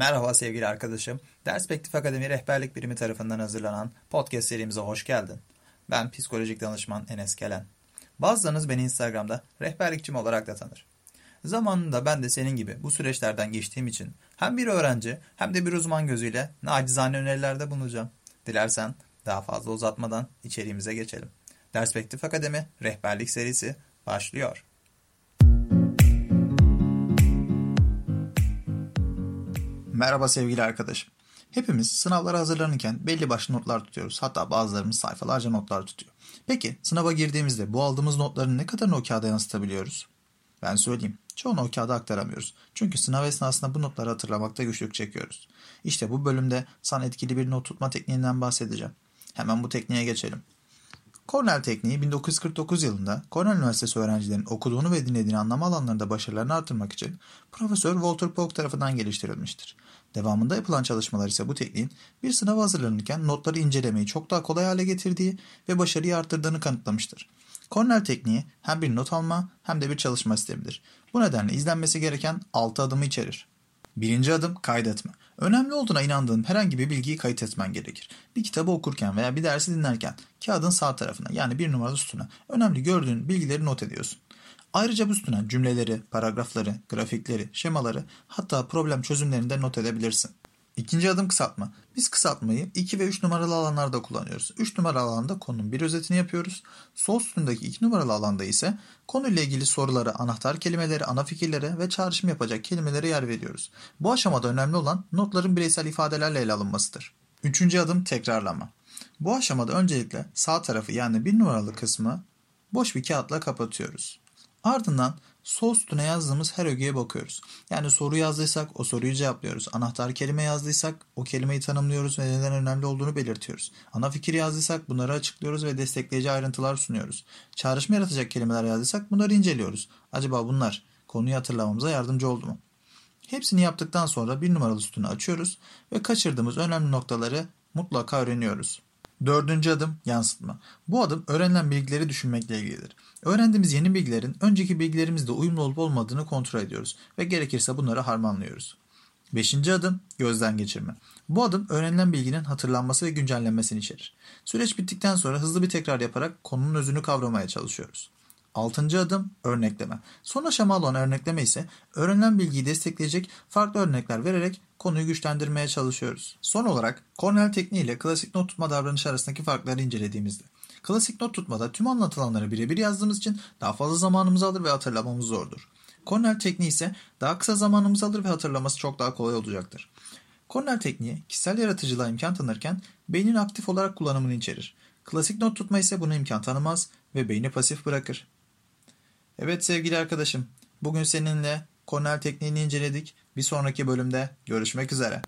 Merhaba sevgili arkadaşım. Derspektif Akademi Rehberlik Birimi tarafından hazırlanan podcast serimize hoş geldin. Ben psikolojik danışman Enes Kelen. Bazılarınız beni Instagram'da rehberlikçim olarak da tanır. Zamanında ben de senin gibi bu süreçlerden geçtiğim için hem bir öğrenci hem de bir uzman gözüyle nacizane önerilerde bulunacağım. Dilersen daha fazla uzatmadan içeriğimize geçelim. Derspektif Akademi Rehberlik serisi başlıyor. Merhaba sevgili arkadaşım. Hepimiz sınavlara hazırlanırken belli başlı notlar tutuyoruz. Hatta bazılarımız sayfalarca notlar tutuyor. Peki sınava girdiğimizde bu aldığımız notların ne kadarını o kağıda yansıtabiliyoruz? Ben söyleyeyim. Çoğunu o kağıda aktaramıyoruz. Çünkü sınav esnasında bu notları hatırlamakta güçlük çekiyoruz. İşte bu bölümde sana etkili bir not tutma tekniğinden bahsedeceğim. Hemen bu tekniğe geçelim. Cornell tekniği 1949 yılında Cornell Üniversitesi öğrencilerinin okuduğunu ve dinlediğini anlama alanlarında başarılarını artırmak için Profesör Walter Polk tarafından geliştirilmiştir. Devamında yapılan çalışmalar ise bu tekniğin bir sınava hazırlanırken notları incelemeyi çok daha kolay hale getirdiği ve başarıyı arttırdığını kanıtlamıştır. Cornell tekniği hem bir not alma hem de bir çalışma sistemidir. Bu nedenle izlenmesi gereken 6 adımı içerir. Birinci adım kaydetme. Önemli olduğuna inandığın herhangi bir bilgiyi kayıt etmen gerekir. Bir kitabı okurken veya bir dersi dinlerken kağıdın sağ tarafına yani bir numaralı sütuna önemli gördüğün bilgileri not ediyorsun. Ayrıca bu sütuna cümleleri, paragrafları, grafikleri, şemaları hatta problem çözümlerini de not edebilirsin. İkinci adım kısaltma. Biz kısaltmayı 2 ve 3 numaralı alanlarda kullanıyoruz. 3 numaralı alanda konunun bir özetini yapıyoruz. Sol sütundaki 2 numaralı alanda ise konuyla ilgili soruları, anahtar kelimeleri, ana fikirlere ve çağrışım yapacak kelimelere yer veriyoruz. Bu aşamada önemli olan notların bireysel ifadelerle ele alınmasıdır. Üçüncü adım tekrarlama. Bu aşamada öncelikle sağ tarafı yani bir numaralı kısmı boş bir kağıtla kapatıyoruz. Ardından sol sütuna yazdığımız her ögeye bakıyoruz. Yani soru yazdıysak o soruyu cevaplıyoruz. Anahtar kelime yazdıysak o kelimeyi tanımlıyoruz ve neden önemli olduğunu belirtiyoruz. Ana fikir yazdıysak bunları açıklıyoruz ve destekleyici ayrıntılar sunuyoruz. Çağrışma yaratacak kelimeler yazdıysak bunları inceliyoruz. Acaba bunlar konuyu hatırlamamıza yardımcı oldu mu? Hepsini yaptıktan sonra bir numaralı sütunu açıyoruz ve kaçırdığımız önemli noktaları mutlaka öğreniyoruz. Dördüncü adım yansıtma. Bu adım öğrenilen bilgileri düşünmekle ilgilidir. Öğrendiğimiz yeni bilgilerin önceki bilgilerimizle uyumlu olup olmadığını kontrol ediyoruz ve gerekirse bunları harmanlıyoruz. Beşinci adım gözden geçirme. Bu adım öğrenilen bilginin hatırlanması ve güncellenmesini içerir. Süreç bittikten sonra hızlı bir tekrar yaparak konunun özünü kavramaya çalışıyoruz. Altıncı adım örnekleme. Son aşama olan örnekleme ise öğrenilen bilgiyi destekleyecek farklı örnekler vererek konuyu güçlendirmeye çalışıyoruz. Son olarak Cornell tekniği ile klasik not tutma davranışı arasındaki farkları incelediğimizde. Klasik not tutmada tüm anlatılanları birebir yazdığımız için daha fazla zamanımızı alır ve hatırlamamız zordur. Cornell tekniği ise daha kısa zamanımızı alır ve hatırlaması çok daha kolay olacaktır. Cornell tekniği kişisel yaratıcılığa imkan tanırken beynin aktif olarak kullanımını içerir. Klasik not tutma ise buna imkan tanımaz ve beyni pasif bırakır. Evet sevgili arkadaşım, bugün seninle Cornell tekniğini inceledik. Bir sonraki bölümde görüşmek üzere.